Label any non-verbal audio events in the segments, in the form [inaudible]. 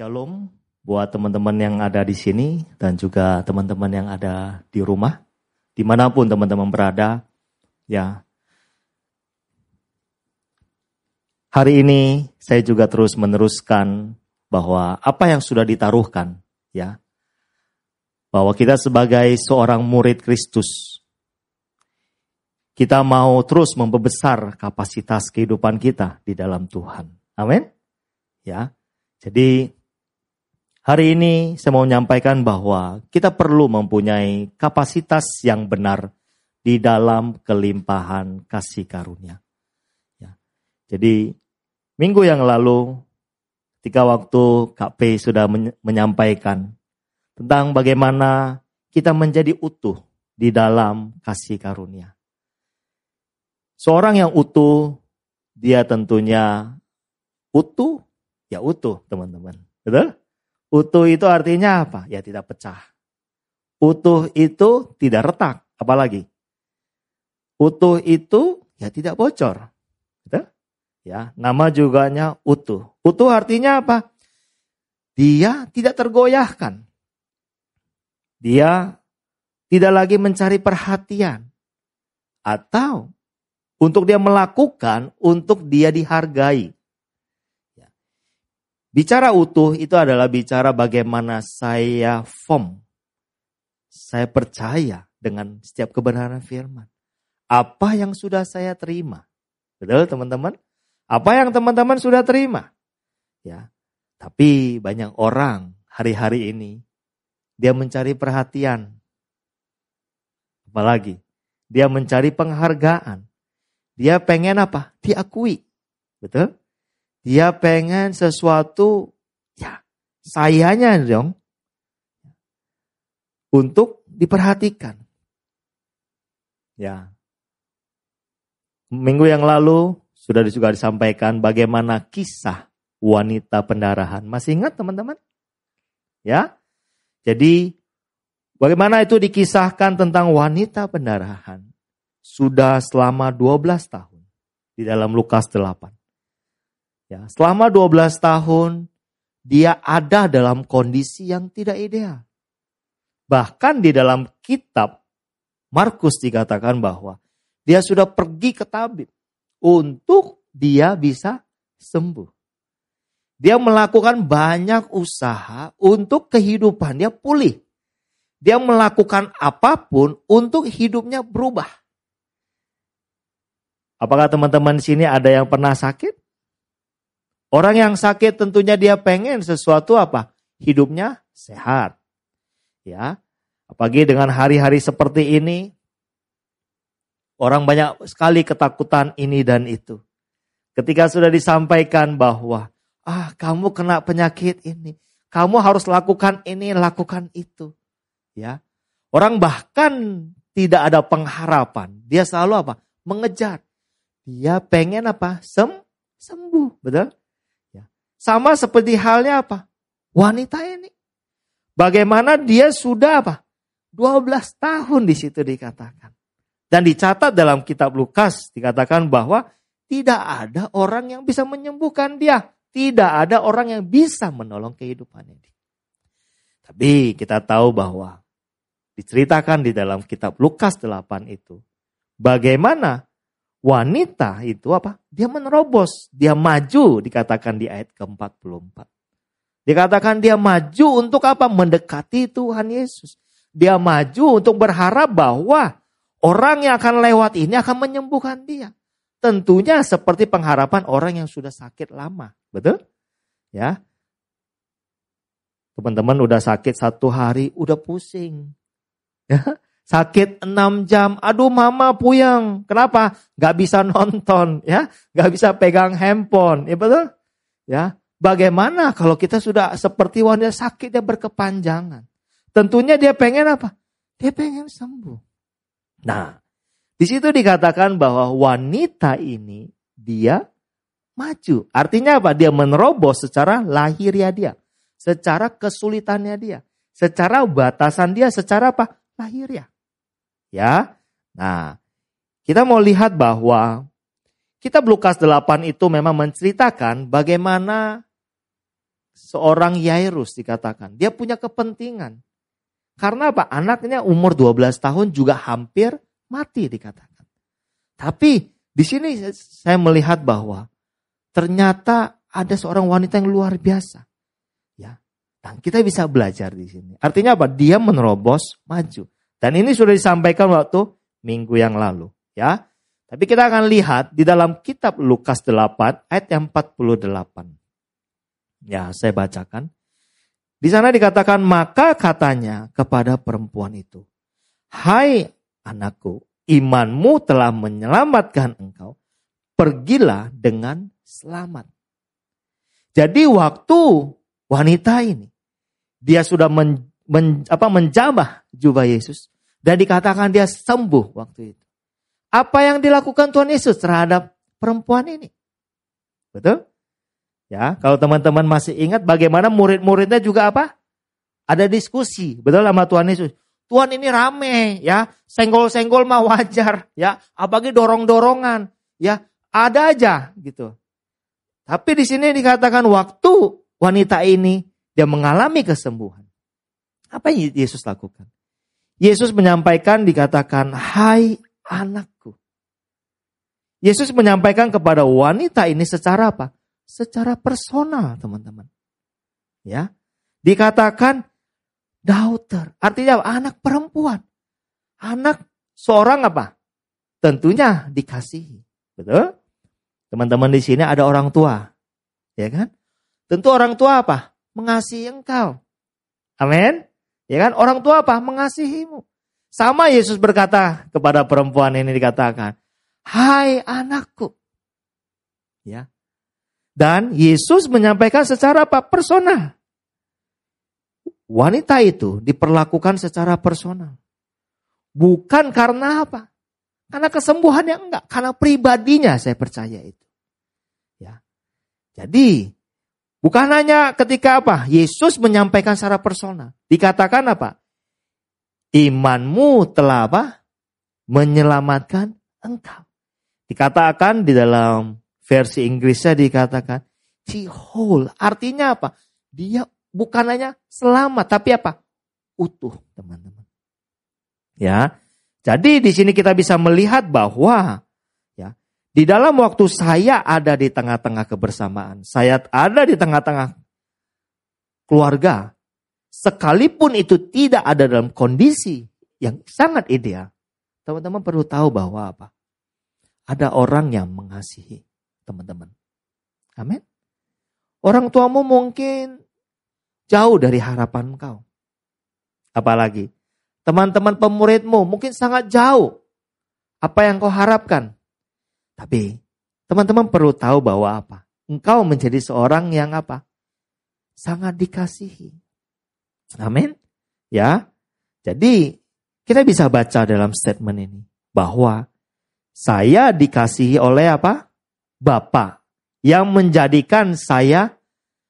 Shalom buat teman-teman yang ada di sini dan juga teman-teman yang ada di rumah, di mana pun teman-teman berada. Ya, hari ini saya juga terus meneruskan bahwa apa yang sudah ditaruhkan, ya, bahwa kita sebagai seorang murid Kristus, kita mau terus membesar kapasitas kehidupan kita di dalam Tuhan. Amin. Ya. Jadi Hari ini saya mau menyampaikan bahwa kita perlu mempunyai kapasitas yang benar di dalam kelimpahan kasih karunia. Ya. Jadi minggu yang lalu ketika waktu Kak P sudah menyampaikan tentang bagaimana kita menjadi utuh di dalam kasih karunia. Seorang yang utuh, dia tentunya utuh, ya utuh teman-teman. Betul? Utuh itu artinya apa? Ya tidak pecah. Utuh itu tidak retak, apalagi. Utuh itu ya tidak bocor. Gitu? Ya, nama juganya utuh. Utuh artinya apa? Dia tidak tergoyahkan. Dia tidak lagi mencari perhatian. Atau untuk dia melakukan, untuk dia dihargai. Bicara utuh itu adalah bicara bagaimana saya form. Saya percaya dengan setiap kebenaran firman. Apa yang sudah saya terima. Betul teman-teman? Apa yang teman-teman sudah terima? Ya. Tapi banyak orang hari-hari ini dia mencari perhatian. Apalagi dia mencari penghargaan. Dia pengen apa? Diakui. Betul? Dia pengen sesuatu ya sayanya dong untuk diperhatikan. Ya. Minggu yang lalu sudah juga disampaikan bagaimana kisah wanita pendarahan. Masih ingat teman-teman? Ya. Jadi bagaimana itu dikisahkan tentang wanita pendarahan sudah selama 12 tahun di dalam Lukas 8. Ya, selama 12 tahun dia ada dalam kondisi yang tidak ideal. Bahkan di dalam kitab Markus dikatakan bahwa dia sudah pergi ke tabib untuk dia bisa sembuh. Dia melakukan banyak usaha untuk kehidupan dia pulih. Dia melakukan apa pun untuk hidupnya berubah. Apakah teman-teman di sini ada yang pernah sakit? Orang yang sakit tentunya dia pengen sesuatu apa? Hidupnya sehat. Ya. Apalagi dengan hari-hari seperti ini orang banyak sekali ketakutan ini dan itu. Ketika sudah disampaikan bahwa ah kamu kena penyakit ini, kamu harus lakukan ini, lakukan itu. Ya. Orang bahkan tidak ada pengharapan. Dia selalu apa? Mengejar. Dia pengen apa? Sem sembuh, betul? Sama seperti halnya apa? Wanita ini. Bagaimana dia sudah apa? 12 tahun di situ dikatakan. Dan dicatat dalam kitab Lukas dikatakan bahwa tidak ada orang yang bisa menyembuhkan dia. Tidak ada orang yang bisa menolong kehidupannya. Tapi kita tahu bahwa diceritakan di dalam kitab Lukas 8 itu. Bagaimana wanita itu apa? Dia menerobos, dia maju dikatakan di ayat ke-44. Dikatakan dia maju untuk apa? Mendekati Tuhan Yesus. Dia maju untuk berharap bahwa orang yang akan lewat ini akan menyembuhkan dia. Tentunya seperti pengharapan orang yang sudah sakit lama. Betul? Ya. Teman-teman udah sakit satu hari, udah pusing. Ya. Sakit 6 jam, aduh mama puyeng. Kenapa? Gak bisa nonton, ya, gak bisa pegang handphone, ya betul? Ya, bagaimana kalau kita sudah seperti wanita sakit dia berkepanjangan? Tentunya dia pengen apa? Dia pengen sembuh. Nah, di situ dikatakan bahwa wanita ini dia maju. Artinya apa? Dia menerobos secara lahiriah dia, secara kesulitannya dia, secara batasan dia, secara apa? Lahiriah. Ya. Nah, kita mau lihat bahwa kitab Lukas 8 itu memang menceritakan bagaimana seorang Yairus dikatakan. Dia punya kepentingan. Karena apa? Anaknya umur 12 tahun juga hampir mati dikatakan. Tapi di sini saya melihat bahwa ternyata ada seorang wanita yang luar biasa. Ya. Dan kita bisa belajar di sini. Artinya apa? Dia menerobos maju. Dan ini sudah disampaikan waktu minggu yang lalu, ya. Tapi kita akan lihat di dalam kitab Lukas 8 ayat yang 48. Ya, saya bacakan. Di sana dikatakan, maka katanya kepada perempuan itu, Hai anakku, imanmu telah menyelamatkan engkau. Pergilah dengan selamat. Jadi waktu wanita ini, dia sudah men, men, apa, menjamah jubah Yesus. Dan dikatakan dia sembuh waktu itu. Apa yang dilakukan Tuhan Yesus terhadap perempuan ini? Betul? Ya, kalau teman-teman masih ingat bagaimana murid-muridnya juga apa? Ada diskusi, betul sama Tuhan Yesus. Tuhan ini rame, ya, senggol-senggol mah wajar, ya, apalagi dorong-dorongan, ya, ada aja gitu. Tapi di sini dikatakan waktu wanita ini dia mengalami kesembuhan. Apa yang Yesus lakukan? Yesus menyampaikan dikatakan, "Hai anakku. Yesus menyampaikan kepada wanita ini secara apa? Secara personal, teman-teman. Ya. Dikatakan daughter, artinya anak perempuan. Anak seorang apa? Tentunya dikasihi. Betul? Teman-teman di sini ada orang tua. Ya kan? Tentu orang tua apa? Mengasihi engkau. Amin. Ya kan? Orang tua apa? Mengasihimu. Sama Yesus berkata kepada perempuan ini dikatakan, "Hai anakku." Ya. Dan Yesus menyampaikan secara apa? Personal. Wanita itu diperlakukan secara personal. Bukan karena apa? Karena kesembuhannya enggak, karena pribadinya saya percaya itu. Ya. Jadi, bukan hanya ketika apa? Yesus menyampaikan secara personal. Dikatakan apa? imanmu telah apa? Menyelamatkan engkau. Dikatakan di dalam versi Inggrisnya dikatakan she whole. Artinya apa? Dia bukan hanya selamat tapi apa? Utuh, teman-teman. Ya. Jadi di sini kita bisa melihat bahwa di dalam waktu saya ada di tengah-tengah kebersamaan, saya ada di tengah-tengah keluarga, sekalipun itu tidak ada dalam kondisi yang sangat ideal, teman-teman perlu tahu bahwa apa? Ada orang yang mengasihi teman-teman. Amin. Orang tuamu mungkin jauh dari harapan kau. Apalagi teman-teman pemuridmu mungkin sangat jauh apa yang kau harapkan. Tapi teman-teman perlu tahu bahwa apa? Engkau menjadi seorang yang apa? Sangat dikasihi. Amin. Ya. Jadi kita bisa baca dalam statement ini bahwa saya dikasihi oleh apa? Bapak yang menjadikan saya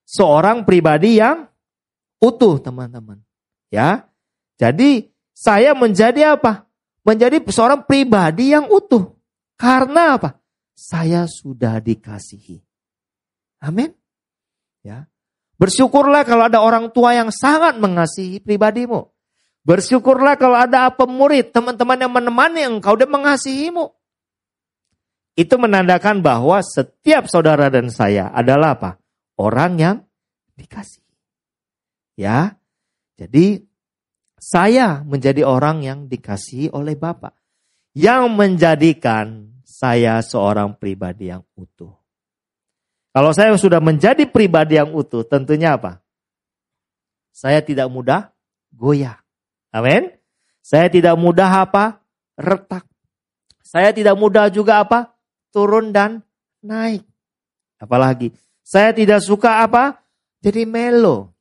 seorang pribadi yang utuh, teman-teman. Ya. Jadi saya menjadi apa? Menjadi seorang pribadi yang utuh. Karena apa? Saya sudah dikasihi. Amin. Ya. Bersyukurlah kalau ada orang tua yang sangat mengasihi pribadimu. Bersyukurlah kalau ada pemurid, teman-teman yang menemani engkau dan mengasihimu. Itu menandakan bahwa setiap saudara dan saya adalah apa? Orang yang dikasih. Ya. Jadi saya menjadi orang yang dikasihi oleh Bapak. Yang menjadikan saya seorang pribadi yang utuh. Kalau saya sudah menjadi pribadi yang utuh, tentunya apa? Saya tidak mudah goyah. Amin. Saya tidak mudah apa? Retak. Saya tidak mudah juga apa? Turun dan naik. Apalagi, saya tidak suka apa? Jadi melo.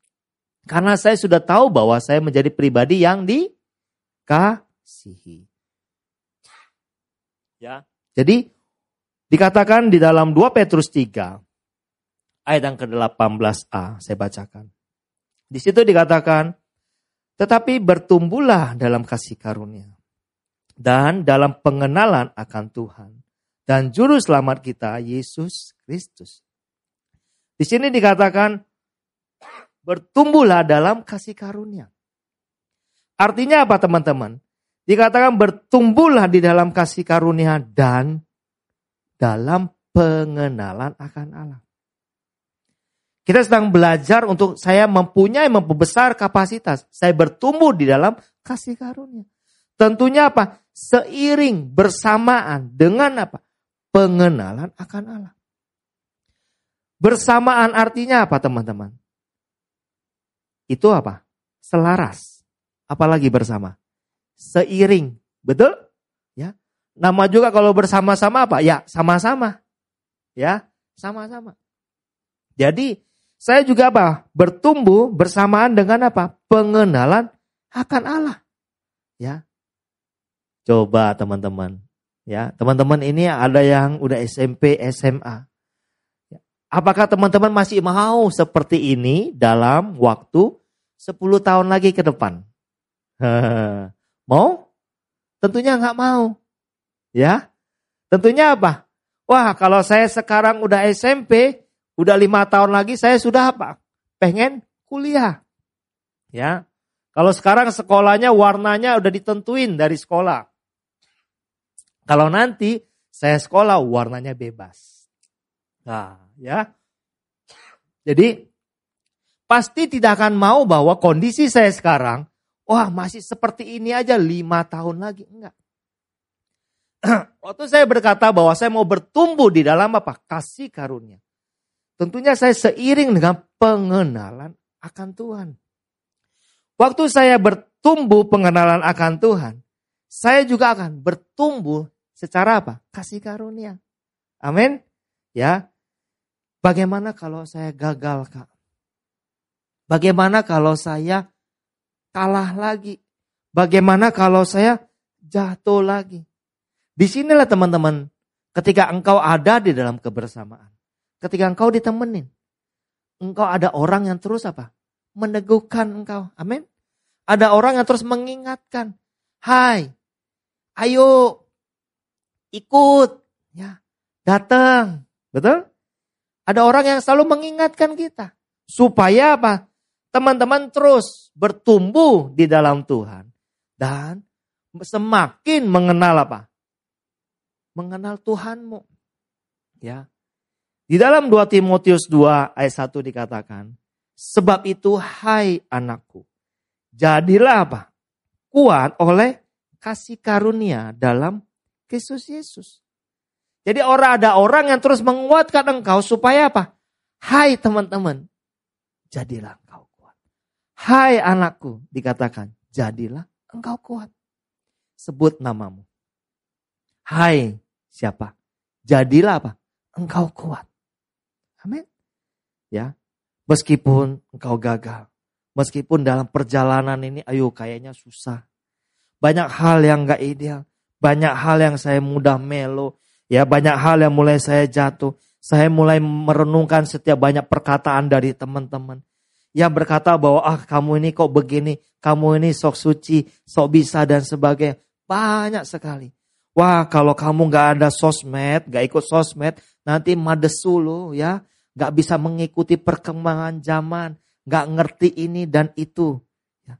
Karena saya sudah tahu bahwa saya menjadi pribadi yang dikasihi. Ya. Jadi dikatakan di dalam 2 Petrus 3 ayat yang ke-18a saya bacakan. Di situ dikatakan, tetapi bertumbuhlah dalam kasih karunia dan dalam pengenalan akan Tuhan dan juru selamat kita Yesus Kristus. Di sini dikatakan bertumbuhlah dalam kasih karunia. Artinya apa teman-teman? Dikatakan bertumbuhlah di dalam kasih karunia dan dalam pengenalan akan Allah. Kita sedang belajar untuk saya mempunyai memperbesar kapasitas. Saya bertumbuh di dalam kasih karunia. Tentunya apa? Seiring bersamaan dengan apa? Pengenalan akan Allah. Bersamaan artinya apa teman-teman? Itu apa? Selaras. Apalagi bersama? Seiring. Betul? Ya. Nama juga kalau bersama-sama apa? Ya, sama-sama. Ya, sama-sama. Jadi saya juga apa? Bertumbuh bersamaan dengan apa? Pengenalan akan Allah. Ya. Coba teman-teman. Ya, teman-teman ini ada yang udah SMP, SMA. Ya. Apakah teman-teman masih mau seperti ini dalam waktu 10 tahun lagi ke depan? [laughs] mau? Tentunya nggak mau. Ya. Tentunya apa? Wah, kalau saya sekarang udah SMP, Udah lima tahun lagi saya sudah apa? Pengen kuliah. Ya. Kalau sekarang sekolahnya warnanya udah ditentuin dari sekolah. Kalau nanti saya sekolah warnanya bebas. Nah, ya. Jadi pasti tidak akan mau bahwa kondisi saya sekarang, wah masih seperti ini aja lima tahun lagi. Enggak. [clears throat] Waktu saya berkata bahwa saya mau bertumbuh di dalam apa? Kasih karunia. Tentunya saya seiring dengan pengenalan akan Tuhan. Waktu saya bertumbuh pengenalan akan Tuhan, saya juga akan bertumbuh secara apa? Kasih karunia. Amin. Ya. Bagaimana kalau saya gagal, Kak? Bagaimana kalau saya kalah lagi? Bagaimana kalau saya jatuh lagi? Di sinilah teman-teman, ketika engkau ada di dalam kebersamaan. Ketika engkau ditemenin. Engkau ada orang yang terus apa? Meneguhkan engkau. Amin. Ada orang yang terus mengingatkan. Hai, ayo ikut. ya Datang. Betul? Ada orang yang selalu mengingatkan kita. Supaya apa? Teman-teman terus bertumbuh di dalam Tuhan. Dan semakin mengenal apa? Mengenal Tuhanmu. Ya. Di dalam 2 Timotius 2 ayat 1 dikatakan, sebab itu hai anakku, jadilah apa? Kuat oleh kasih karunia dalam Kristus Yesus. Jadi orang ada orang yang terus menguatkan engkau supaya apa? Hai teman-teman, jadilah. Hai anakku, dikatakan, jadilah engkau kuat. Sebut namamu. Hai siapa? Jadilah apa? Engkau kuat. Amin. Ya. Meskipun engkau gagal. Meskipun dalam perjalanan ini ayo kayaknya susah. Banyak hal yang gak ideal. Banyak hal yang saya mudah melo. Ya banyak hal yang mulai saya jatuh. Saya mulai merenungkan setiap banyak perkataan dari teman-teman. Yang berkata bahwa ah kamu ini kok begini. Kamu ini sok suci, sok bisa dan sebagainya. Banyak sekali. Wah kalau kamu gak ada sosmed, gak ikut sosmed, nanti madesu lo ya. Gak bisa mengikuti perkembangan zaman. Gak ngerti ini dan itu. Ya.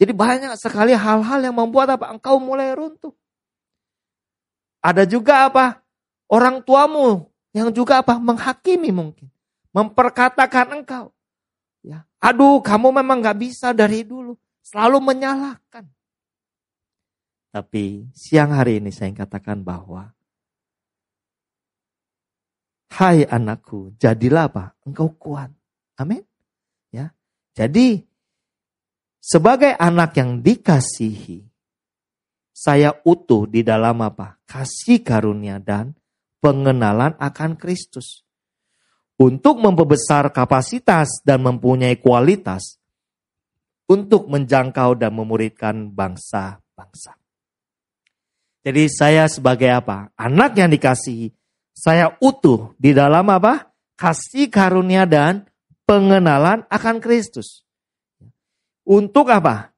Jadi banyak sekali hal-hal yang membuat apa? Engkau mulai runtuh. Ada juga apa? Orang tuamu yang juga apa? Menghakimi mungkin. Memperkatakan engkau. Ya. Aduh kamu memang gak bisa dari dulu. Selalu menyalahkan. Tapi siang hari ini saya katakan bahwa Hai anakku, jadilah apa? Engkau kuat. Amin. Ya. Jadi sebagai anak yang dikasihi, saya utuh di dalam apa? Kasih karunia dan pengenalan akan Kristus. Untuk memperbesar kapasitas dan mempunyai kualitas untuk menjangkau dan memuridkan bangsa-bangsa. Jadi saya sebagai apa? Anak yang dikasihi, saya utuh di dalam apa? Kasih karunia dan pengenalan akan Kristus. Untuk apa?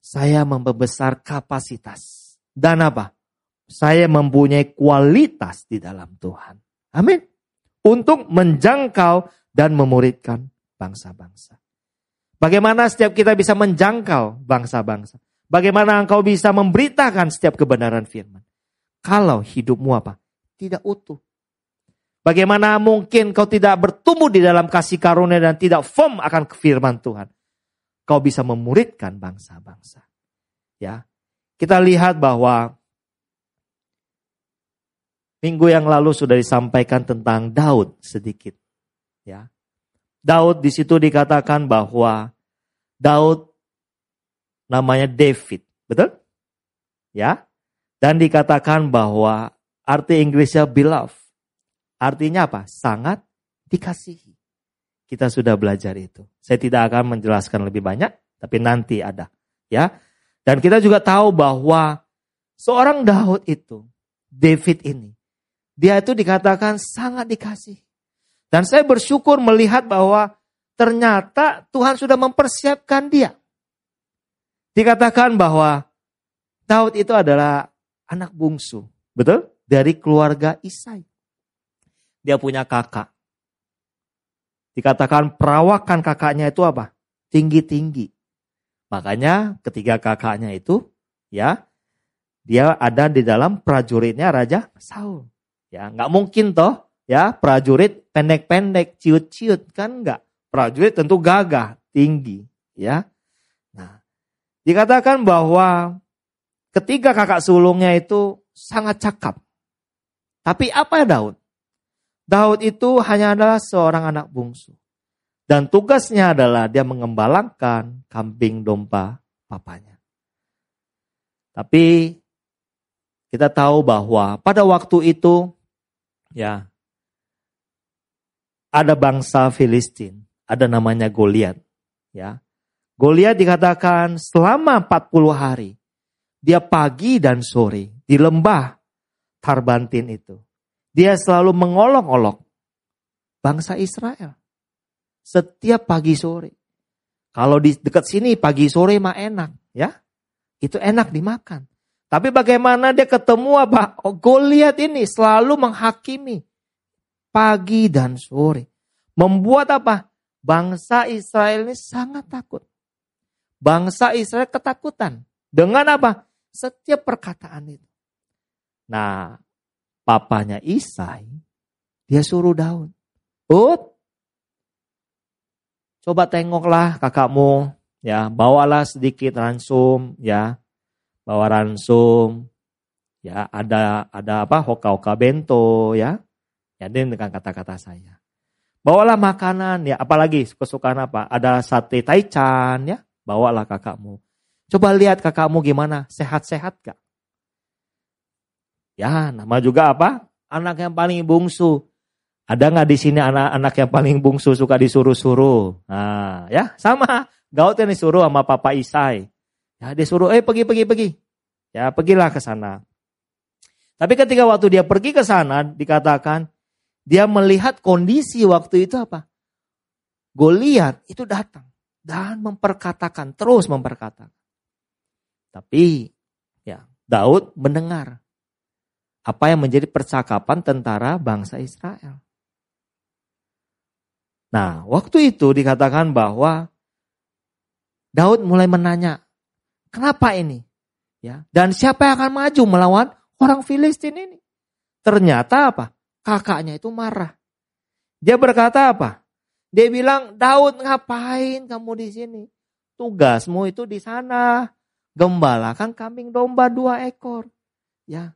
Saya membesar kapasitas. Dan apa? Saya mempunyai kualitas di dalam Tuhan. Amin. Untuk menjangkau dan memuridkan bangsa-bangsa. Bagaimana setiap kita bisa menjangkau bangsa-bangsa? Bagaimana engkau bisa memberitakan setiap kebenaran firman? Kalau hidupmu apa? Tidak utuh. Bagaimana mungkin kau tidak bertumbuh di dalam kasih karunia dan tidak firm akan firman Tuhan? Kau bisa memuridkan bangsa-bangsa. Ya. Kita lihat bahwa minggu yang lalu sudah disampaikan tentang Daud sedikit. Ya. Daud di situ dikatakan bahwa Daud namanya David, betul? Ya. Dan dikatakan bahwa arti Inggrisnya beloved. Artinya apa? Sangat dikasihi. Kita sudah belajar itu. Saya tidak akan menjelaskan lebih banyak, tapi nanti ada, ya. Dan kita juga tahu bahwa seorang Daud itu, David ini, dia itu dikatakan sangat dikasihi. Dan saya bersyukur melihat bahwa ternyata Tuhan sudah mempersiapkan dia. Dikatakan bahwa Daud itu adalah anak bungsu, betul? Dari keluarga Isai. Dia punya kakak. Dikatakan perawakan kakaknya itu apa? Tinggi-tinggi. Makanya ketiga kakaknya itu ya dia ada di dalam prajuritnya Raja Saul. Ya, nggak mungkin toh ya prajurit pendek-pendek, ciut-ciut kan enggak. Prajurit tentu gagah, tinggi, ya. Nah, dikatakan bahwa ketiga kakak sulungnya itu sangat cakap. Tapi apa Daud? Daud itu hanya adalah seorang anak bungsu. Dan tugasnya adalah dia mengembalakan kambing domba papanya. Tapi kita tahu bahwa pada waktu itu ya ada bangsa Filistin, ada namanya Goliat, ya. Goliat dikatakan selama 40 hari dia pagi dan sore di lembah Tarbantin itu. Dia selalu mengolok-olok bangsa Israel. Setiap pagi sore. Kalau di dekat sini pagi sore mah enak, ya. Itu enak dimakan. Tapi bagaimana dia ketemu apa? Oh, Goliat ini selalu menghakimi pagi dan sore. Membuat apa? Bangsa Israel ini sangat takut. Bangsa Israel ketakutan. Dengan apa? Setiap perkataan itu. Nah, papanya Isai, dia suruh Daud. Ut, coba tengoklah kakakmu, ya, bawalah sedikit ransum, ya, bawa ransum, ya, ada ada apa, hoka-hoka bento, ya, Ya, dengan kata-kata saya. Bawalah makanan, ya apalagi kesukaan apa? Ada sate taichan, ya. Bawalah kakakmu. Coba lihat kakakmu gimana, sehat-sehat gak? Ya, nama juga apa? Anak yang paling bungsu. Ada nggak di sini anak-anak yang paling bungsu suka disuruh-suruh? Nah, ya sama. Gaut yang disuruh sama Papa Isai. Ya, dia suruh, eh pergi, pergi, pergi. Ya, pergilah ke sana. Tapi ketika waktu dia pergi ke sana, dikatakan, dia melihat kondisi waktu itu apa? Goliat itu datang dan memperkatakan, terus memperkatakan. Tapi ya, Daud mendengar apa yang menjadi percakapan tentara bangsa Israel. Nah, waktu itu dikatakan bahwa Daud mulai menanya, "Kenapa ini?" Ya, dan siapa yang akan maju melawan orang Filistin ini? Ternyata apa? kakaknya itu marah. Dia berkata apa? Dia bilang, Daud ngapain kamu di sini? Tugasmu itu di sana. Gembalakan kambing domba dua ekor. Ya.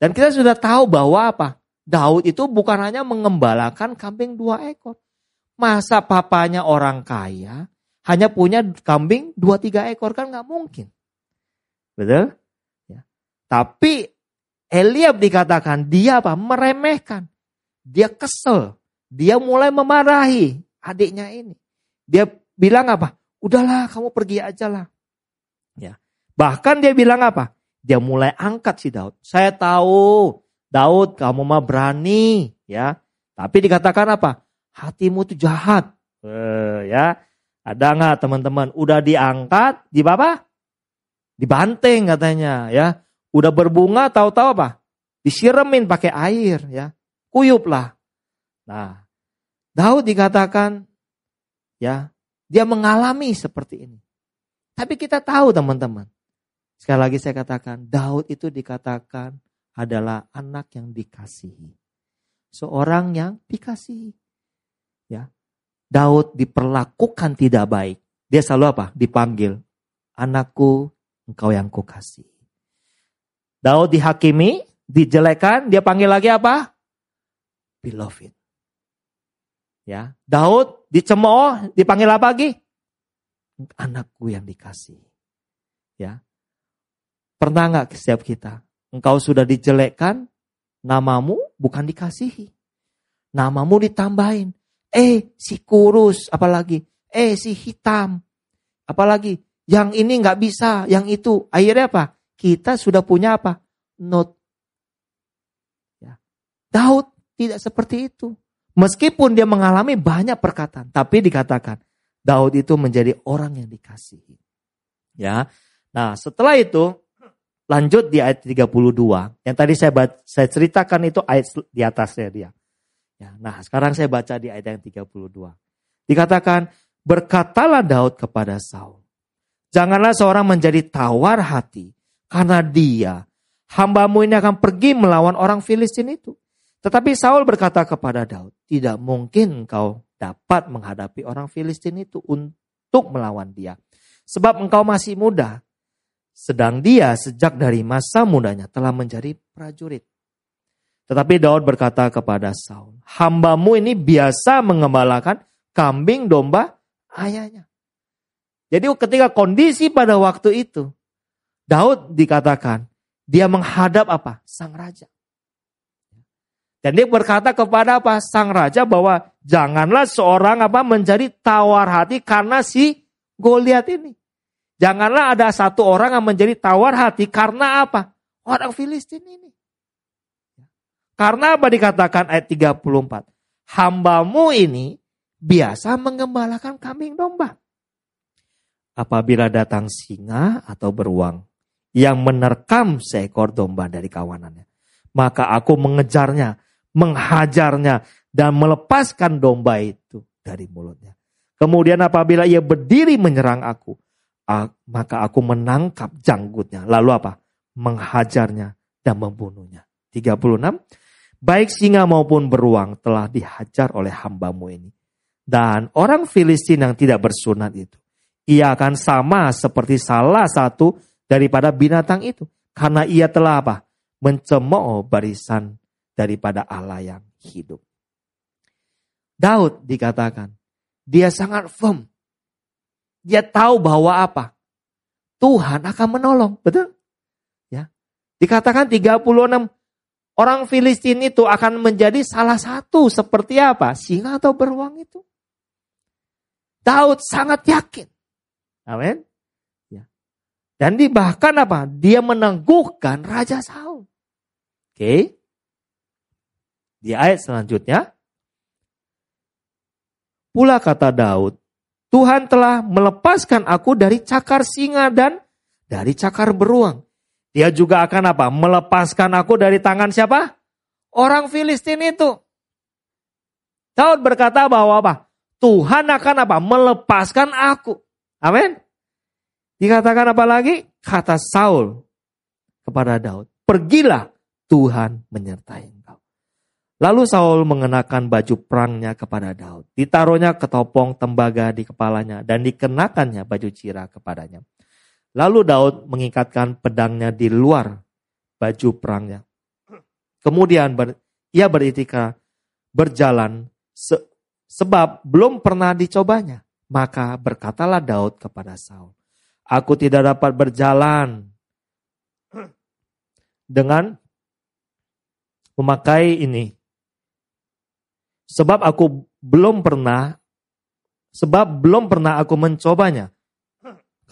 Dan kita sudah tahu bahwa apa? Daud itu bukan hanya mengembalakan kambing dua ekor. Masa papanya orang kaya hanya punya kambing dua tiga ekor kan nggak mungkin. Betul? Ya. Tapi Eliab dikatakan dia apa? Meremehkan. Dia kesel. Dia mulai memarahi adiknya ini. Dia bilang apa? Udahlah kamu pergi aja lah. Ya. Bahkan dia bilang apa? Dia mulai angkat si Daud. Saya tahu Daud kamu mah berani ya. Tapi dikatakan apa? Hatimu itu jahat. Eh, ya. Ada nggak teman-teman? Udah diangkat, di apa? Dibanting katanya ya. Udah berbunga tahu-tahu apa? Disiramin pakai air ya. Kuyup lah. Nah, Daud dikatakan ya, Dia mengalami seperti ini. Tapi kita tahu teman-teman. Sekali lagi saya katakan, Daud itu dikatakan adalah anak yang dikasihi. Seorang yang dikasihi. Ya. Daud diperlakukan tidak baik. Dia selalu apa? Dipanggil, anakku engkau yang kukasih. Daud dihakimi, dijelekan, dia panggil lagi apa? Beloved. Ya, Daud dicemooh, dipanggil apa lagi? Anakku yang dikasih. Ya. Pernah nggak setiap kita? Engkau sudah dijelekkan, namamu bukan dikasihi. Namamu ditambahin. Eh, si kurus, apalagi. Eh, si hitam. Apalagi, yang ini nggak bisa, yang itu. Akhirnya apa? Kita sudah punya apa? Not. Ya. Daud tidak seperti itu. Meskipun dia mengalami banyak perkataan, tapi dikatakan Daud itu menjadi orang yang dikasihi. Ya. Nah, setelah itu lanjut di ayat 32. Yang tadi saya saya ceritakan itu ayat di atasnya dia. Ya, nah, sekarang saya baca di ayat yang 32. Dikatakan, berkatalah Daud kepada Saul, "Janganlah seorang menjadi tawar hati karena dia hambamu ini akan pergi melawan orang Filistin itu." Tetapi Saul berkata kepada Daud, tidak mungkin engkau dapat menghadapi orang Filistin itu untuk melawan dia. Sebab engkau masih muda. Sedang dia sejak dari masa mudanya telah menjadi prajurit. Tetapi Daud berkata kepada Saul, hambamu ini biasa mengembalakan kambing domba ayahnya. Jadi ketika kondisi pada waktu itu, Daud dikatakan, dia menghadap apa? Sang raja. Dan dia berkata kepada apa? Sang raja bahwa janganlah seorang apa menjadi tawar hati karena si Goliat ini. Janganlah ada satu orang yang menjadi tawar hati karena apa? Orang Filistin ini. Karena apa dikatakan ayat 34? Hambamu ini biasa mengembalakan kambing domba. Apabila datang singa atau beruang yang menerkam seekor domba dari kawanannya. Maka aku mengejarnya menghajarnya dan melepaskan domba itu dari mulutnya. Kemudian apabila ia berdiri menyerang aku, maka aku menangkap janggutnya. Lalu apa? Menghajarnya dan membunuhnya. 36. Baik singa maupun beruang telah dihajar oleh hambamu ini. Dan orang Filistin yang tidak bersunat itu. Ia akan sama seperti salah satu daripada binatang itu. Karena ia telah apa? Mencemooh barisan daripada Allah yang hidup. Daud dikatakan, dia sangat firm. Dia tahu bahwa apa? Tuhan akan menolong, betul? Ya. Dikatakan 36 orang Filistin itu akan menjadi salah satu seperti apa? Singa atau beruang itu. Daud sangat yakin. Amin. Ya. Dan di bahkan apa? Dia meneguhkan Raja Saul. Oke. Di ayat selanjutnya, pula kata Daud, Tuhan telah melepaskan aku dari cakar singa dan dari cakar beruang. Dia juga akan apa? Melepaskan aku dari tangan siapa? Orang Filistin itu. Daud berkata bahwa apa? Tuhan akan apa? Melepaskan aku. Amin. Dikatakan apa lagi? Kata Saul kepada Daud, pergilah Tuhan menyertai engkau. Lalu Saul mengenakan baju perangnya kepada Daud. Ditaruhnya ketopong tembaga di kepalanya dan dikenakannya baju cira kepadanya. Lalu Daud mengikatkan pedangnya di luar baju perangnya. Kemudian ber, ia beritika berjalan se, sebab belum pernah dicobanya. Maka berkatalah Daud kepada Saul, Aku tidak dapat berjalan dengan memakai ini Sebab aku belum pernah, sebab belum pernah aku mencobanya.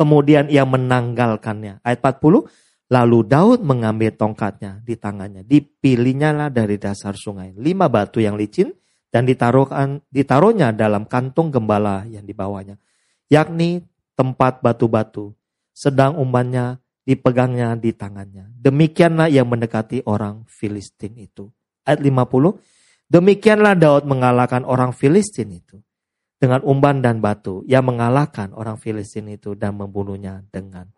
Kemudian ia menanggalkannya. Ayat 40, lalu Daud mengambil tongkatnya di tangannya. Dipilihnya lah dari dasar sungai. Lima batu yang licin dan ditaruhkan, ditaruhnya dalam kantong gembala yang dibawanya. Yakni tempat batu-batu. Sedang umbannya dipegangnya di tangannya. Demikianlah yang mendekati orang Filistin itu. Ayat 50, Demikianlah Daud mengalahkan orang Filistin itu. Dengan umban dan batu. Ia mengalahkan orang Filistin itu dan membunuhnya dengan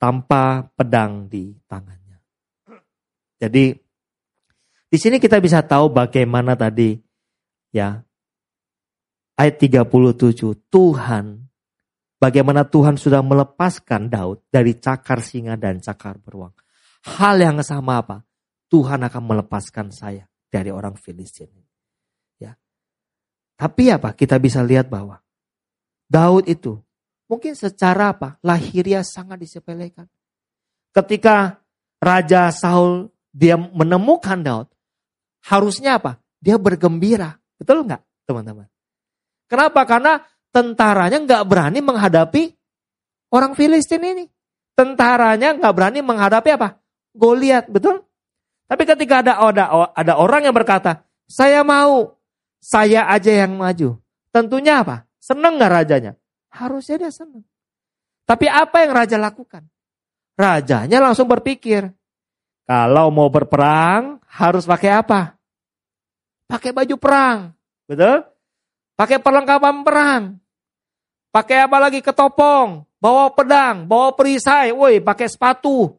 tanpa pedang di tangannya. Jadi di sini kita bisa tahu bagaimana tadi ya ayat 37 Tuhan bagaimana Tuhan sudah melepaskan Daud dari cakar singa dan cakar beruang. Hal yang sama apa? Tuhan akan melepaskan saya dari orang Filistin. Tapi apa? Kita bisa lihat bahwa Daud itu mungkin secara apa? Lahiriah sangat disepelekan. Ketika Raja Saul dia menemukan Daud, harusnya apa? Dia bergembira. Betul nggak teman-teman? Kenapa? Karena tentaranya nggak berani menghadapi orang Filistin ini. Tentaranya nggak berani menghadapi apa? Goliat, betul? Tapi ketika ada, ada ada orang yang berkata, saya mau, saya aja yang maju. Tentunya apa? Seneng nggak rajanya? Harusnya dia senang. Tapi apa yang raja lakukan? Rajanya langsung berpikir, kalau mau berperang harus pakai apa? Pakai baju perang, betul? Pakai perlengkapan perang. Pakai apa lagi? Ketopong, bawa pedang, bawa perisai, woi, pakai sepatu.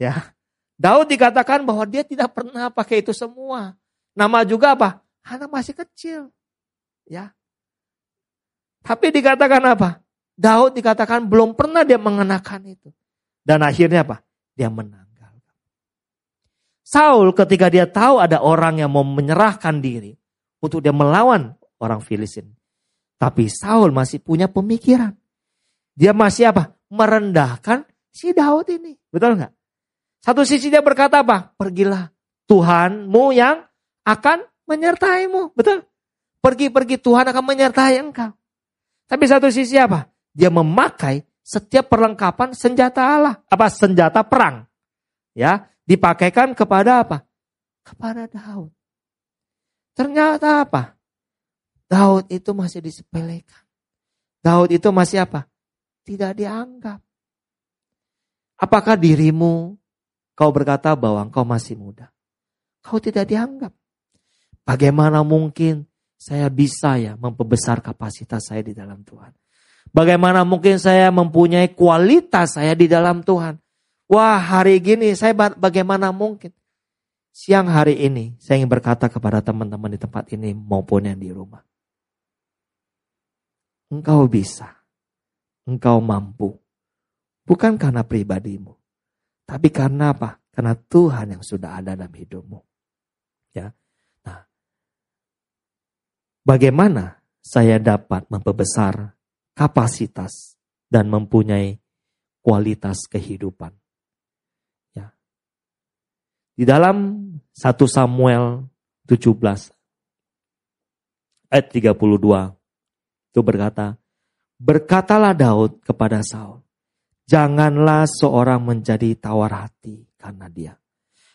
Ya. Daud dikatakan bahwa dia tidak pernah pakai itu semua. Nama juga apa? Anak masih kecil. Ya. Tapi dikatakan apa? Daud dikatakan belum pernah dia mengenakan itu. Dan akhirnya apa? Dia menang. Saul ketika dia tahu ada orang yang mau menyerahkan diri untuk dia melawan orang Filistin. Tapi Saul masih punya pemikiran. Dia masih apa? Merendahkan si Daud ini. Betul nggak? Satu sisi dia berkata apa? Pergilah Tuhanmu yang akan menyertaimu. Betul? Pergi-pergi Tuhan akan menyertai engkau. Tapi satu sisi apa? Dia memakai setiap perlengkapan senjata Allah. Apa? Senjata perang. Ya, dipakaikan kepada apa? Kepada Daud. Ternyata apa? Daud itu masih disepelekan. Daud itu masih apa? Tidak dianggap. Apakah dirimu kau berkata bahwa engkau masih muda? Kau tidak dianggap. Bagaimana mungkin saya bisa ya memperbesar kapasitas saya di dalam Tuhan? Bagaimana mungkin saya mempunyai kualitas saya di dalam Tuhan? Wah hari gini saya bagaimana mungkin? Siang hari ini saya ingin berkata kepada teman-teman di tempat ini maupun yang di rumah. Engkau bisa. Engkau mampu. Bukan karena pribadimu. Tapi karena apa? Karena Tuhan yang sudah ada dalam hidupmu. Ya. Bagaimana saya dapat memperbesar kapasitas dan mempunyai kualitas kehidupan? Ya. Di dalam 1 Samuel 17 ayat 32 itu berkata, Berkatalah Daud kepada Saul, Janganlah seorang menjadi tawar hati karena dia.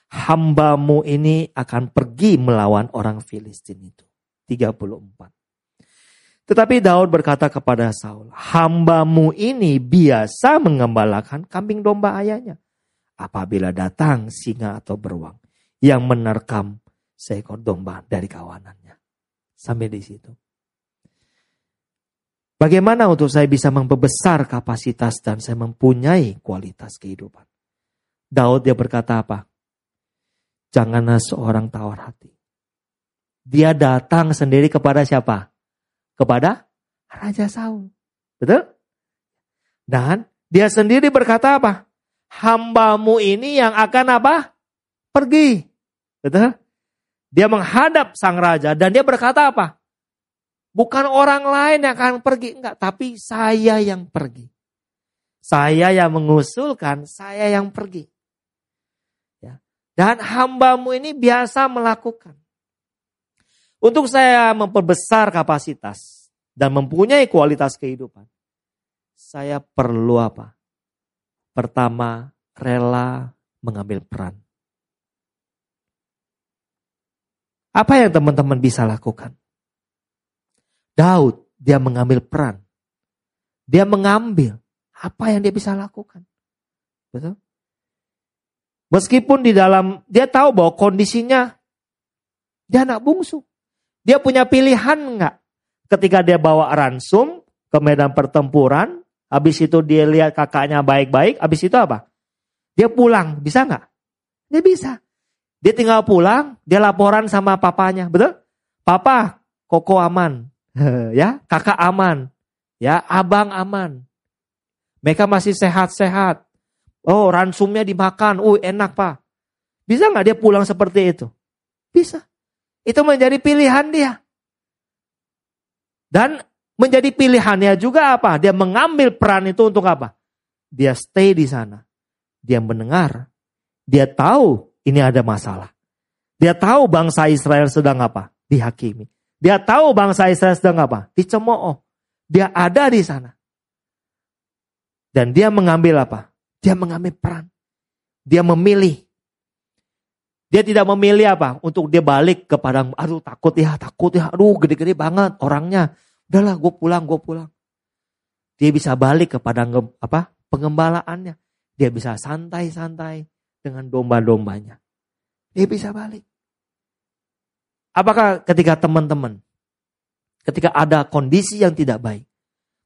Hambamu ini akan pergi melawan orang Filistin itu. 34. Tetapi Daud berkata kepada Saul, Hambamu ini biasa mengembalakan kambing domba ayahnya. Apabila datang singa atau beruang yang menerkam seekor domba dari kawanannya. Sampai di situ. Bagaimana untuk saya bisa memperbesar kapasitas dan saya mempunyai kualitas kehidupan? Daud dia berkata apa? Janganlah seorang tawar hati. Dia datang sendiri kepada siapa? Kepada Raja Saul. Betul? Dan dia sendiri berkata apa? Hambamu ini yang akan apa? Pergi. Betul? Dia menghadap sang raja dan dia berkata apa? Bukan orang lain yang akan pergi, enggak, tapi saya yang pergi. Saya yang mengusulkan, saya yang pergi. Ya. Dan hambamu ini biasa melakukan. Untuk saya memperbesar kapasitas dan mempunyai kualitas kehidupan, saya perlu apa? Pertama, rela mengambil peran. Apa yang teman-teman bisa lakukan? Daud, dia mengambil peran. Dia mengambil apa yang dia bisa lakukan. Betul? Meskipun di dalam, dia tahu bahwa kondisinya dia anak bungsu. Dia punya pilihan enggak? ketika dia bawa ransum ke medan pertempuran, habis itu dia lihat kakaknya baik-baik, habis itu apa? Dia pulang, bisa nggak? Dia bisa. Dia tinggal pulang, dia laporan sama papanya, betul? Papa, koko aman, [laughs] ya, kakak aman, ya, abang aman. Mereka masih sehat-sehat. Oh, ransumnya dimakan, uh enak pak. Bisa nggak dia pulang seperti itu? Bisa. Itu menjadi pilihan dia. Dan menjadi pilihannya juga apa? Dia mengambil peran itu untuk apa? Dia stay di sana. Dia mendengar. Dia tahu ini ada masalah. Dia tahu bangsa Israel sedang apa? Dihakimi. Dia tahu bangsa Israel sedang apa? Dicemooh. Dia ada di sana. Dan dia mengambil apa? Dia mengambil peran. Dia memilih. Dia tidak memilih apa? Untuk dia balik ke padang. Aduh takut ya, takut ya. Aduh gede-gede banget orangnya. Udahlah gue pulang, gue pulang. Dia bisa balik ke padang apa pengembalaannya. Dia bisa santai-santai dengan domba-dombanya. Dia bisa balik. Apakah ketika teman-teman, ketika ada kondisi yang tidak baik,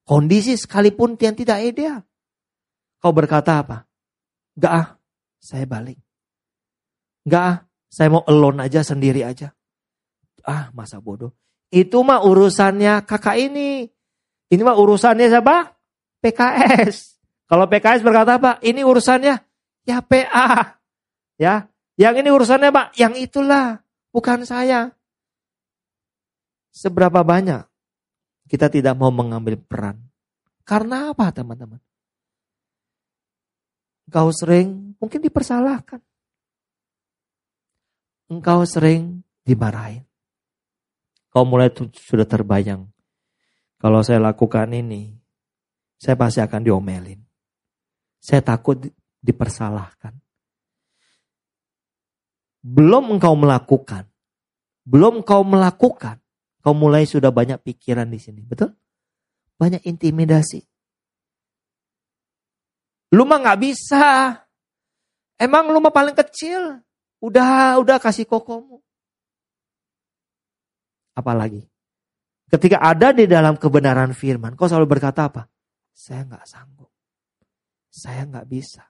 kondisi sekalipun yang tidak ideal, kau berkata apa? Gak ah, saya balik. Enggak ah, saya mau alone aja sendiri aja. Ah, masa bodoh. Itu mah urusannya kakak ini. Ini mah urusannya siapa? PKS. Kalau PKS berkata apa? Ini urusannya ya PA. Ya, yang ini urusannya Pak, yang itulah, bukan saya. Seberapa banyak kita tidak mau mengambil peran? Karena apa teman-teman? Kau sering mungkin dipersalahkan engkau sering dimarahin. Kau mulai sudah terbayang. Kalau saya lakukan ini, saya pasti akan diomelin. Saya takut dipersalahkan. Belum engkau melakukan, belum engkau melakukan, kau mulai sudah banyak pikiran di sini, betul? Banyak intimidasi. Lu mah nggak bisa. Emang lu mah paling kecil. Udah, udah kasih kokomu. Apalagi. Ketika ada di dalam kebenaran firman, kau selalu berkata apa? Saya nggak sanggup. Saya nggak bisa.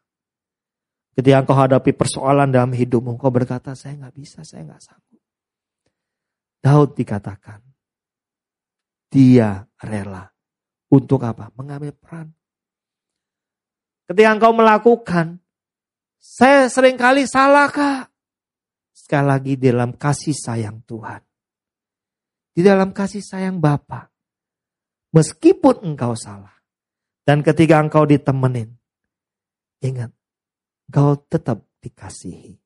Ketika kau hadapi persoalan dalam hidupmu, kau berkata, saya nggak bisa, saya nggak sanggup. Daud dikatakan, dia rela untuk apa? Mengambil peran. Ketika engkau melakukan, saya sering kali salah kak. Sekali lagi dalam kasih sayang Tuhan. Di dalam kasih sayang Bapa. Meskipun engkau salah. Dan ketika engkau ditemenin. Ingat. Engkau tetap dikasihi.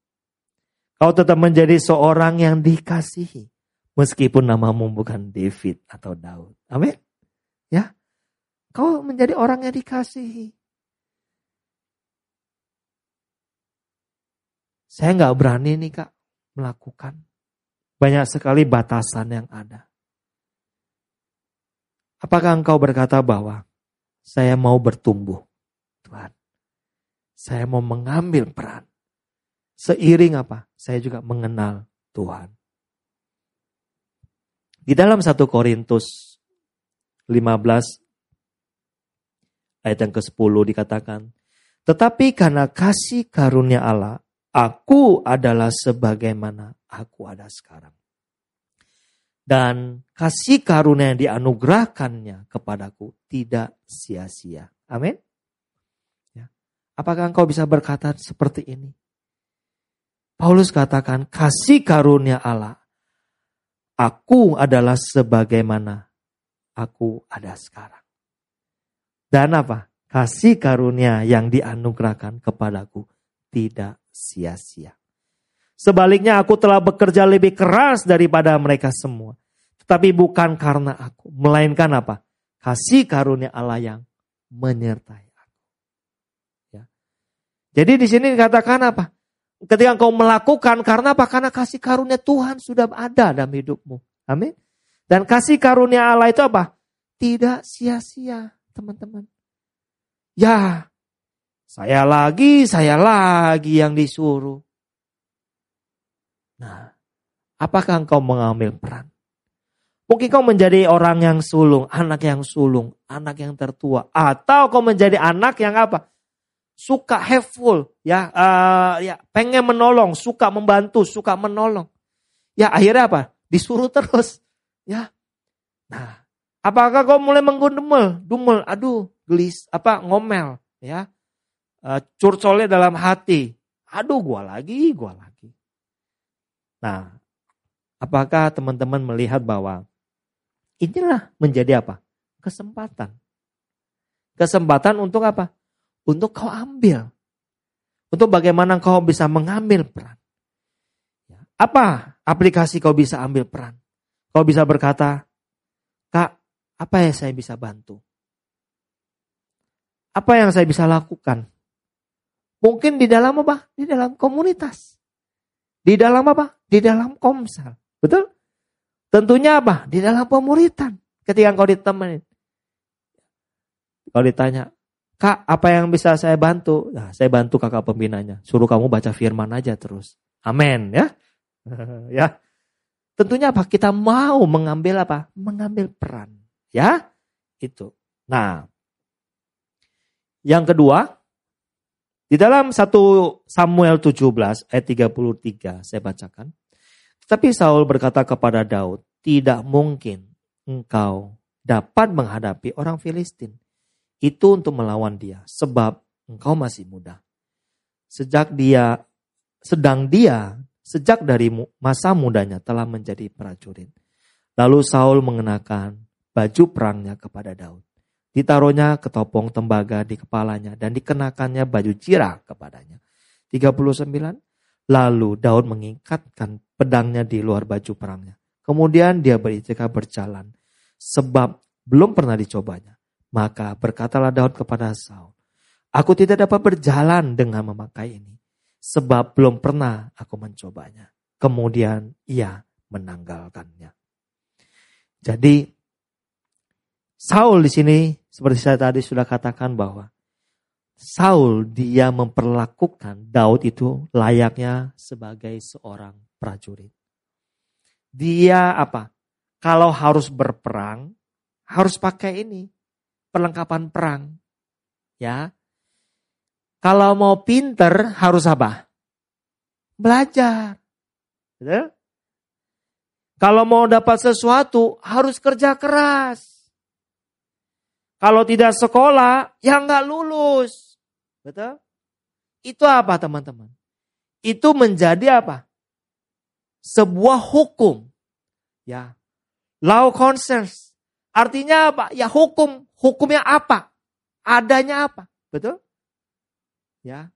Kau tetap menjadi seorang yang dikasihi. Meskipun namamu bukan David atau Daud. Amin. Ya. Kau menjadi orang yang dikasihi. Saya nggak berani nih kak melakukan. Banyak sekali batasan yang ada. Apakah engkau berkata bahwa saya mau bertumbuh, Tuhan? Saya mau mengambil peran. Seiring apa? Saya juga mengenal Tuhan. Di dalam 1 Korintus 15 ayat yang ke-10 dikatakan, tetapi karena kasih karunia Allah Aku adalah sebagaimana aku ada sekarang. Dan kasih karunia yang dianugerahkannya kepadaku tidak sia-sia. Amin. Ya. Apakah engkau bisa berkata seperti ini? Paulus katakan, kasih karunia Allah. Aku adalah sebagaimana aku ada sekarang. Dan apa? Kasih karunia yang dianugerahkan kepadaku tidak sia-sia. Sebaliknya aku telah bekerja lebih keras daripada mereka semua. Tetapi bukan karena aku. Melainkan apa? Kasih karunia Allah yang menyertai aku. Ya. Jadi di sini dikatakan apa? Ketika engkau melakukan karena apa? Karena kasih karunia Tuhan sudah ada dalam hidupmu. Amin. Dan kasih karunia Allah itu apa? Tidak sia-sia, teman-teman. Ya, saya lagi, saya lagi yang disuruh. Nah, apakah engkau mengambil peran? Mungkin kau menjadi orang yang sulung, anak yang sulung, anak yang tertua, atau kau menjadi anak yang apa? Suka helpful, ya, uh, ya, pengen menolong, suka membantu, suka menolong. Ya akhirnya apa? Disuruh terus, ya. Nah, apakah kau mulai menggundumel, dumel, aduh, gelis, apa ngomel, ya, uh, curcolnya dalam hati, aduh, gua lagi, gua lagi. Nah, apakah teman-teman melihat bahwa Inilah menjadi apa? Kesempatan. Kesempatan untuk apa? Untuk kau ambil. Untuk bagaimana kau bisa mengambil peran. Ya. Apa aplikasi kau bisa ambil peran? Kau bisa berkata, Kak, apa yang saya bisa bantu? Apa yang saya bisa lakukan? Mungkin di dalam apa? Di dalam komunitas. Di dalam apa? Di dalam komsel. Betul? Tentunya apa? Di dalam pemuritan. Ketika engkau ditemenin. Kalau ditanya, Kak, apa yang bisa saya bantu? Nah, saya bantu kakak pembinanya. Suruh kamu baca firman aja terus. Amin ya. [laughs] ya. Tentunya apa? Kita mau mengambil apa? Mengambil peran. Ya. Itu. Nah. Yang kedua, di dalam 1 Samuel 17 ayat 33 saya bacakan. Tapi Saul berkata kepada Daud, tidak mungkin engkau dapat menghadapi orang Filistin. Itu untuk melawan dia, sebab engkau masih muda. Sejak dia, sedang dia, sejak dari masa mudanya telah menjadi prajurit. Lalu Saul mengenakan baju perangnya kepada Daud. Ditaruhnya ketopong tembaga di kepalanya dan dikenakannya baju jirah kepadanya. 39. Lalu Daud mengikatkan pedangnya di luar baju perangnya. Kemudian dia beritikaf berjalan, sebab belum pernah dicobanya. Maka berkatalah Daud kepada Saul, Aku tidak dapat berjalan dengan memakai ini, sebab belum pernah aku mencobanya. Kemudian ia menanggalkannya. Jadi Saul di sini seperti saya tadi sudah katakan bahwa Saul dia memperlakukan Daud itu layaknya sebagai seorang prajurit. Dia apa? Kalau harus berperang, harus pakai ini, perlengkapan perang. Ya. Kalau mau pinter harus apa? Belajar. Betul? Kalau mau dapat sesuatu harus kerja keras. Kalau tidak sekolah, ya nggak lulus. Betul? Itu apa teman-teman? Itu menjadi apa? Sebuah hukum. Ya. Law concerns. Artinya apa? Ya hukum. Hukumnya apa? Adanya apa? Betul? Ya.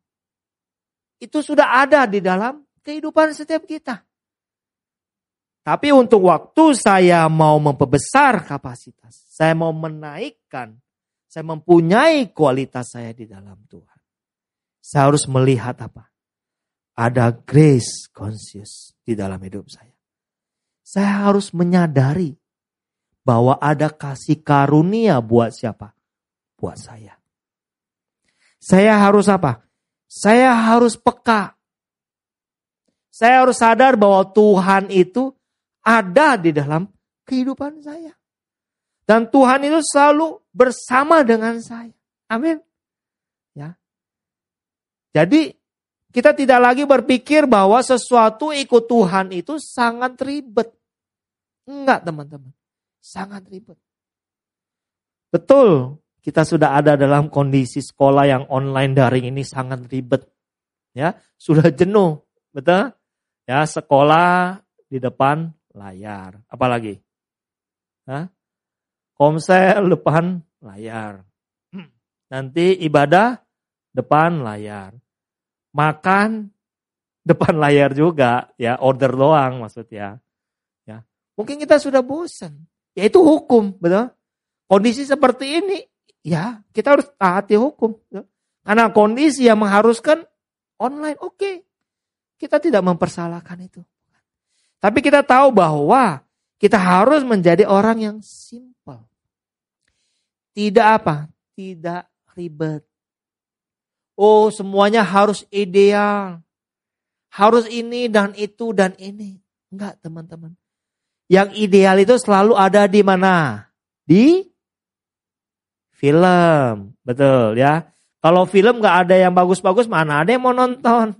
Itu sudah ada di dalam kehidupan setiap kita. Tapi untuk waktu saya mau memperbesar kapasitas, saya mau menaikkan, saya mempunyai kualitas saya di dalam Tuhan. Saya harus melihat apa? Ada grace conscious di dalam hidup saya. Saya harus menyadari bahwa ada kasih karunia buat siapa? Buat saya. Saya harus apa? Saya harus peka. Saya harus sadar bahwa Tuhan itu ada di dalam kehidupan saya. Dan Tuhan itu selalu bersama dengan saya. Amin. Ya. Jadi kita tidak lagi berpikir bahwa sesuatu ikut Tuhan itu sangat ribet. Enggak teman-teman. Sangat ribet. Betul, kita sudah ada dalam kondisi sekolah yang online daring ini sangat ribet. Ya, sudah jenuh, betul? Ya, sekolah di depan layar. Apalagi? Hah? Komsel depan layar. Nanti ibadah depan layar makan [laughs] depan layar juga, ya order doang maksudnya. Ya, mungkin kita sudah bosan. Ya itu hukum, betul? Kondisi seperti ini, ya kita harus taati hukum. Ya. Karena kondisi yang mengharuskan online, oke. Okay. Kita tidak mempersalahkan itu. Tapi kita tahu bahwa kita harus menjadi orang yang simple. Tidak apa? Tidak ribet. Oh semuanya harus ideal. Harus ini dan itu dan ini. Enggak teman-teman. yang ideal itu selalu ada di mana? Di film. Betul ya. Kalau film nggak ada yang bagus-bagus, mana ada yang mau nonton?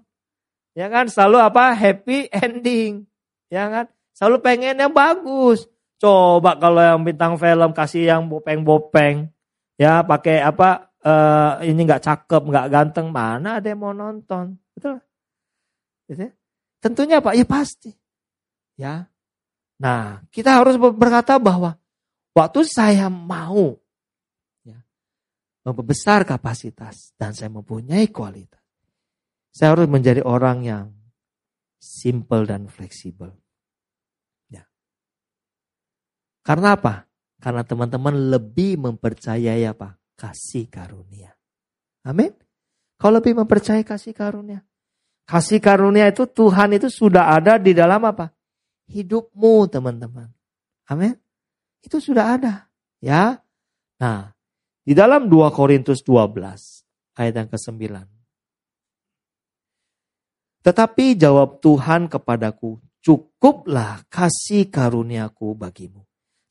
Ya kan, selalu apa? Happy ending. Ya kan? Selalu pengen yang bagus. Coba kalau yang bintang film kasih yang bopeng-bopeng. Ya, pakai apa? Uh, ini nggak cakep, nggak ganteng, mana ada yang mau nonton? Betul? Gitu ya? Tentunya Pak, ya pasti. Ya. Nah, kita harus berkata bahwa waktu saya mau membesar kapasitas dan saya mempunyai kualitas. Saya harus menjadi orang yang simple dan fleksibel. Ya. Karena apa? Karena teman-teman lebih mempercayai apa? Kasih karunia. Amin. Kau lebih mempercayai kasih karunia. Kasih karunia itu Tuhan itu sudah ada di dalam apa? Hidupmu teman-teman. Amin. Itu sudah ada. Ya. Nah, di dalam 2 Korintus 12 ayat yang ke-9. Tetapi jawab Tuhan kepadaku, cukuplah kasih karuniaku bagimu.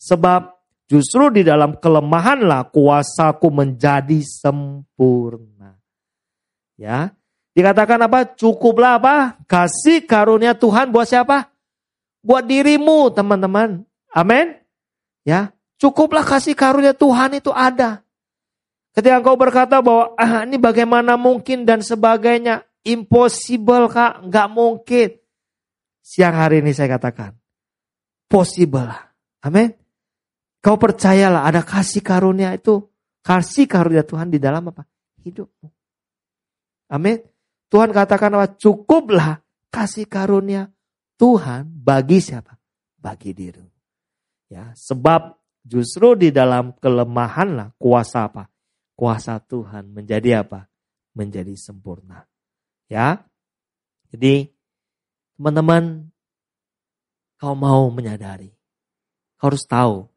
Sebab justru di dalam kelemahanlah kuasaku menjadi sempurna. Ya, dikatakan apa? Cukuplah apa? Kasih karunia Tuhan buat siapa? Buat dirimu, teman-teman. Amin. Ya, cukuplah kasih karunia Tuhan itu ada. Ketika engkau berkata bahwa ah, ini bagaimana mungkin dan sebagainya, impossible kak, nggak mungkin. Siang hari ini saya katakan, possible. Amin. Kau percayalah ada kasih karunia itu, kasih karunia Tuhan di dalam apa? Hidupmu. Amin. Tuhan katakan apa? Cukuplah kasih karunia Tuhan bagi siapa? Bagi diri. Ya, sebab justru di dalam kelemahanlah kuasa apa? kuasa Tuhan menjadi apa? Menjadi sempurna. Ya. Jadi teman-teman kau mau menyadari. Kau harus tahu.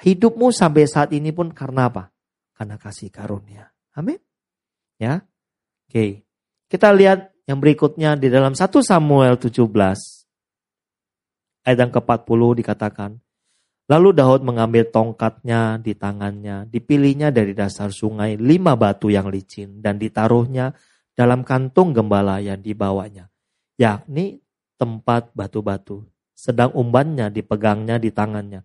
Hidupmu sampai saat ini pun karena apa? Karena kasih karunia. Amin. Ya. Oke. Kita lihat yang berikutnya di dalam 1 Samuel 17 ayat yang ke-40 dikatakan, Lalu Daud mengambil tongkatnya di tangannya, dipilihnya dari dasar sungai lima batu yang licin dan ditaruhnya dalam kantung gembala yang dibawanya, yakni tempat batu-batu. Sedang umbannya dipegangnya di tangannya.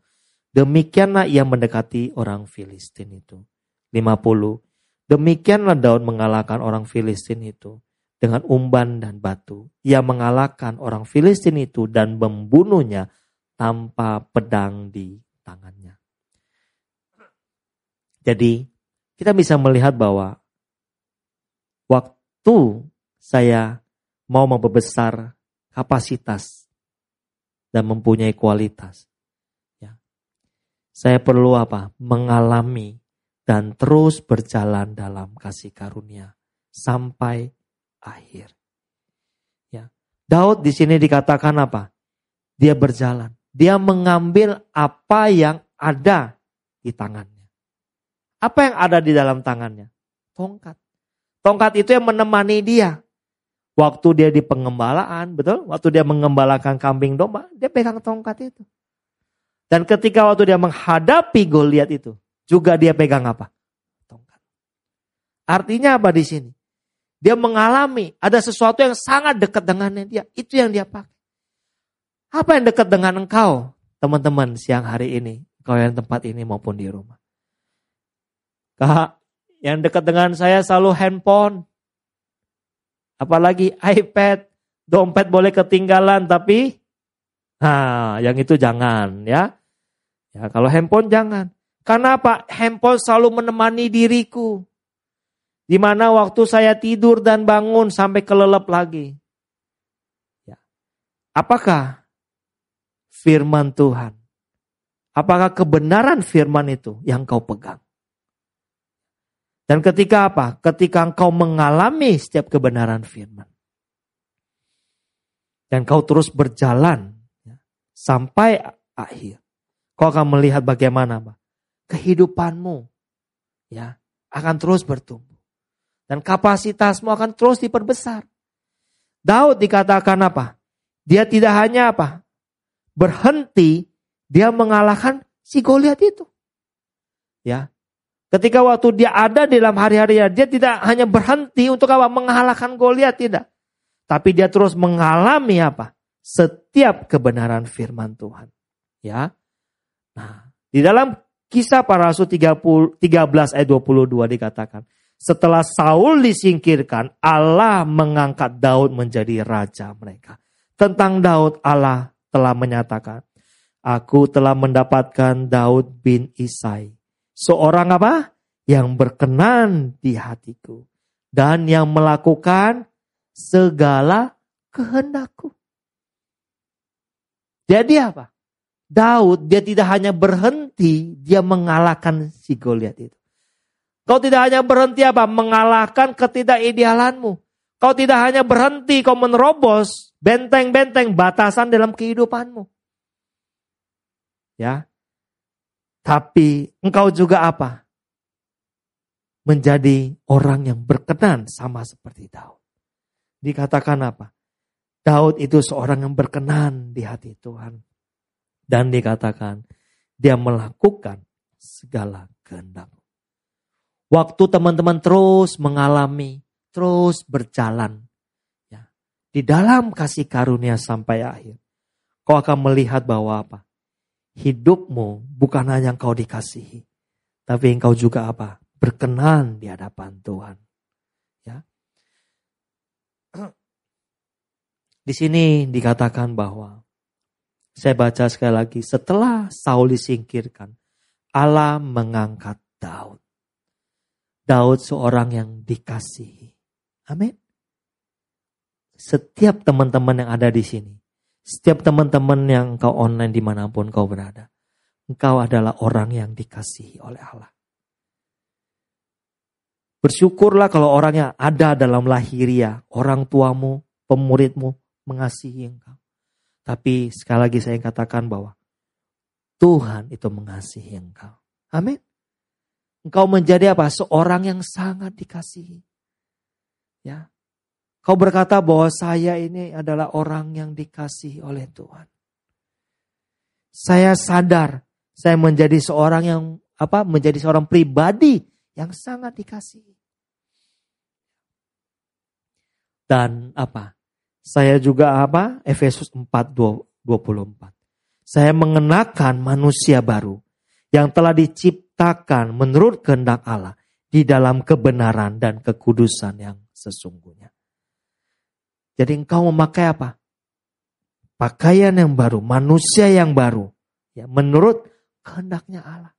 Demikianlah ia mendekati orang Filistin itu. 50. Demikianlah Daud mengalahkan orang Filistin itu dengan umban dan batu. Ia mengalahkan orang Filistin itu dan membunuhnya tanpa pedang di tangannya. Jadi kita bisa melihat bahwa waktu saya mau memperbesar kapasitas dan mempunyai kualitas, saya perlu apa? Mengalami dan terus berjalan dalam kasih karunia sampai akhir. Ya. Daud di sini dikatakan apa? Dia berjalan. Dia mengambil apa yang ada di tangannya. Apa yang ada di dalam tangannya? Tongkat. Tongkat itu yang menemani dia. Waktu dia di pengembalaan, betul? Waktu dia mengembalakan kambing domba, dia pegang tongkat itu. Dan ketika waktu dia menghadapi Goliat itu, juga dia pegang apa? Tongkat. Artinya apa di sini? Dia mengalami ada sesuatu yang sangat dekat dengannya dia. Itu yang dia pakai. Apa yang dekat dengan engkau, teman-teman, siang hari ini? Kau yang tempat ini maupun di rumah. Kak, yang dekat dengan saya selalu handphone. Apalagi iPad, dompet boleh ketinggalan, tapi nah, yang itu jangan ya. Ya, kalau handphone jangan. Karena apa? Handphone selalu menemani diriku. Di mana waktu saya tidur dan bangun sampai kelelep lagi. Ya. Apakah firman Tuhan. Apakah kebenaran firman itu yang kau pegang? Dan ketika apa? Ketika engkau mengalami setiap kebenaran firman. Dan kau terus berjalan sampai akhir. Kau akan melihat bagaimana apa? kehidupanmu ya akan terus bertumbuh. Dan kapasitasmu akan terus diperbesar. Daud dikatakan apa? Dia tidak hanya apa? berhenti, dia mengalahkan si Goliat itu. Ya. Ketika waktu dia ada dalam hari-hari dia tidak hanya berhenti untuk apa? Mengalahkan Goliat tidak. Tapi dia terus mengalami apa? Setiap kebenaran firman Tuhan. Ya. Nah, di dalam kisah para rasul 30, 13 ayat 22 dikatakan. Setelah Saul disingkirkan, Allah mengangkat Daud menjadi raja mereka. Tentang Daud, Allah telah menyatakan, Aku telah mendapatkan Daud bin Isai. Seorang apa? Yang berkenan di hatiku. Dan yang melakukan segala kehendakku. Jadi apa? Daud dia tidak hanya berhenti, dia mengalahkan si Goliat itu. Kau tidak hanya berhenti apa? Mengalahkan ketidakidealanmu. Kau tidak hanya berhenti, kau menerobos benteng-benteng batasan dalam kehidupanmu. Ya. Tapi engkau juga apa? Menjadi orang yang berkenan sama seperti Daud. Dikatakan apa? Daud itu seorang yang berkenan di hati Tuhan. Dan dikatakan dia melakukan segala kehendak Waktu teman-teman terus mengalami, terus berjalan. Ya, di dalam kasih karunia sampai akhir. Kau akan melihat bahwa apa? Hidupmu bukan hanya kau dikasihi. Tapi engkau juga apa? Berkenan di hadapan Tuhan. Ya. Di sini dikatakan bahwa saya baca sekali lagi, setelah Saul disingkirkan, Allah mengangkat Daud. Daud seorang yang dikasihi. Amin. Setiap teman-teman yang ada di sini, setiap teman-teman yang kau online di mana pun kau berada, engkau adalah orang yang dikasihi oleh Allah. Bersyukurlah kalau orang yang ada dalam lahiria, orang tuamu, pemuridmu mengasihi engkau. Tapi sekali lagi saya katakan bahwa Tuhan itu mengasihi engkau. Amin. Engkau menjadi apa? Seorang yang sangat dikasihi. Ya. Kau berkata bahwa saya ini adalah orang yang dikasihi oleh Tuhan. Saya sadar saya menjadi seorang yang apa? Menjadi seorang pribadi yang sangat dikasihi. Dan apa? Saya juga apa? Efesus 4 24. Saya mengenakan manusia baru yang telah diciptakan menurut kehendak Allah di dalam kebenaran dan kekudusan yang sesungguhnya. Jadi engkau memakai apa? Pakaian yang baru, manusia yang baru, ya menurut kehendaknya Allah.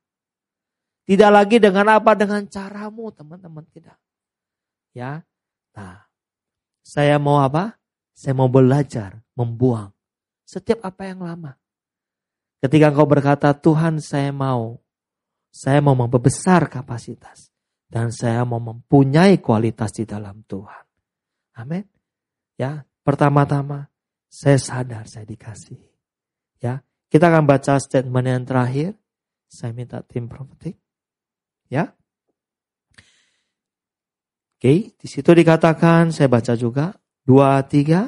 Tidak lagi dengan apa dengan caramu, teman-teman tidak. Ya. Nah, saya mau apa? Saya mau belajar membuang setiap apa yang lama. Ketika engkau berkata, Tuhan saya mau, saya mau membesar kapasitas. Dan saya mau mempunyai kualitas di dalam Tuhan. Amin. Ya, pertama-tama saya sadar saya dikasih. Ya, kita akan baca statement yang terakhir. Saya minta tim profetik. Ya. Oke, di situ dikatakan, saya baca juga. Dua, tiga.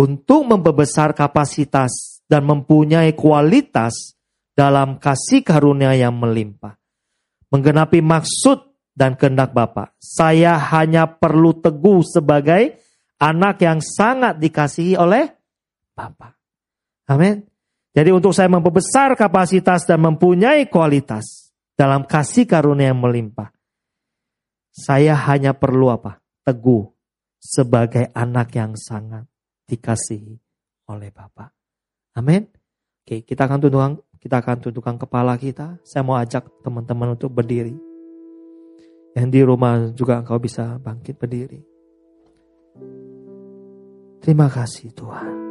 Untuk membesar kapasitas dan mempunyai kualitas dalam kasih karunia yang melimpah. Menggenapi maksud dan kehendak Bapa. Saya hanya perlu teguh sebagai anak yang sangat dikasihi oleh Bapa. Amin. Jadi untuk saya memperbesar kapasitas dan mempunyai kualitas dalam kasih karunia yang melimpah. Saya hanya perlu apa? Teguh sebagai anak yang sangat dikasihi oleh Bapak. Amin. Oke, kita akan tundukkan kita akan tundukkan kepala kita. Saya mau ajak teman-teman untuk berdiri. Yang di rumah juga engkau bisa bangkit berdiri. Terima kasih Tuhan.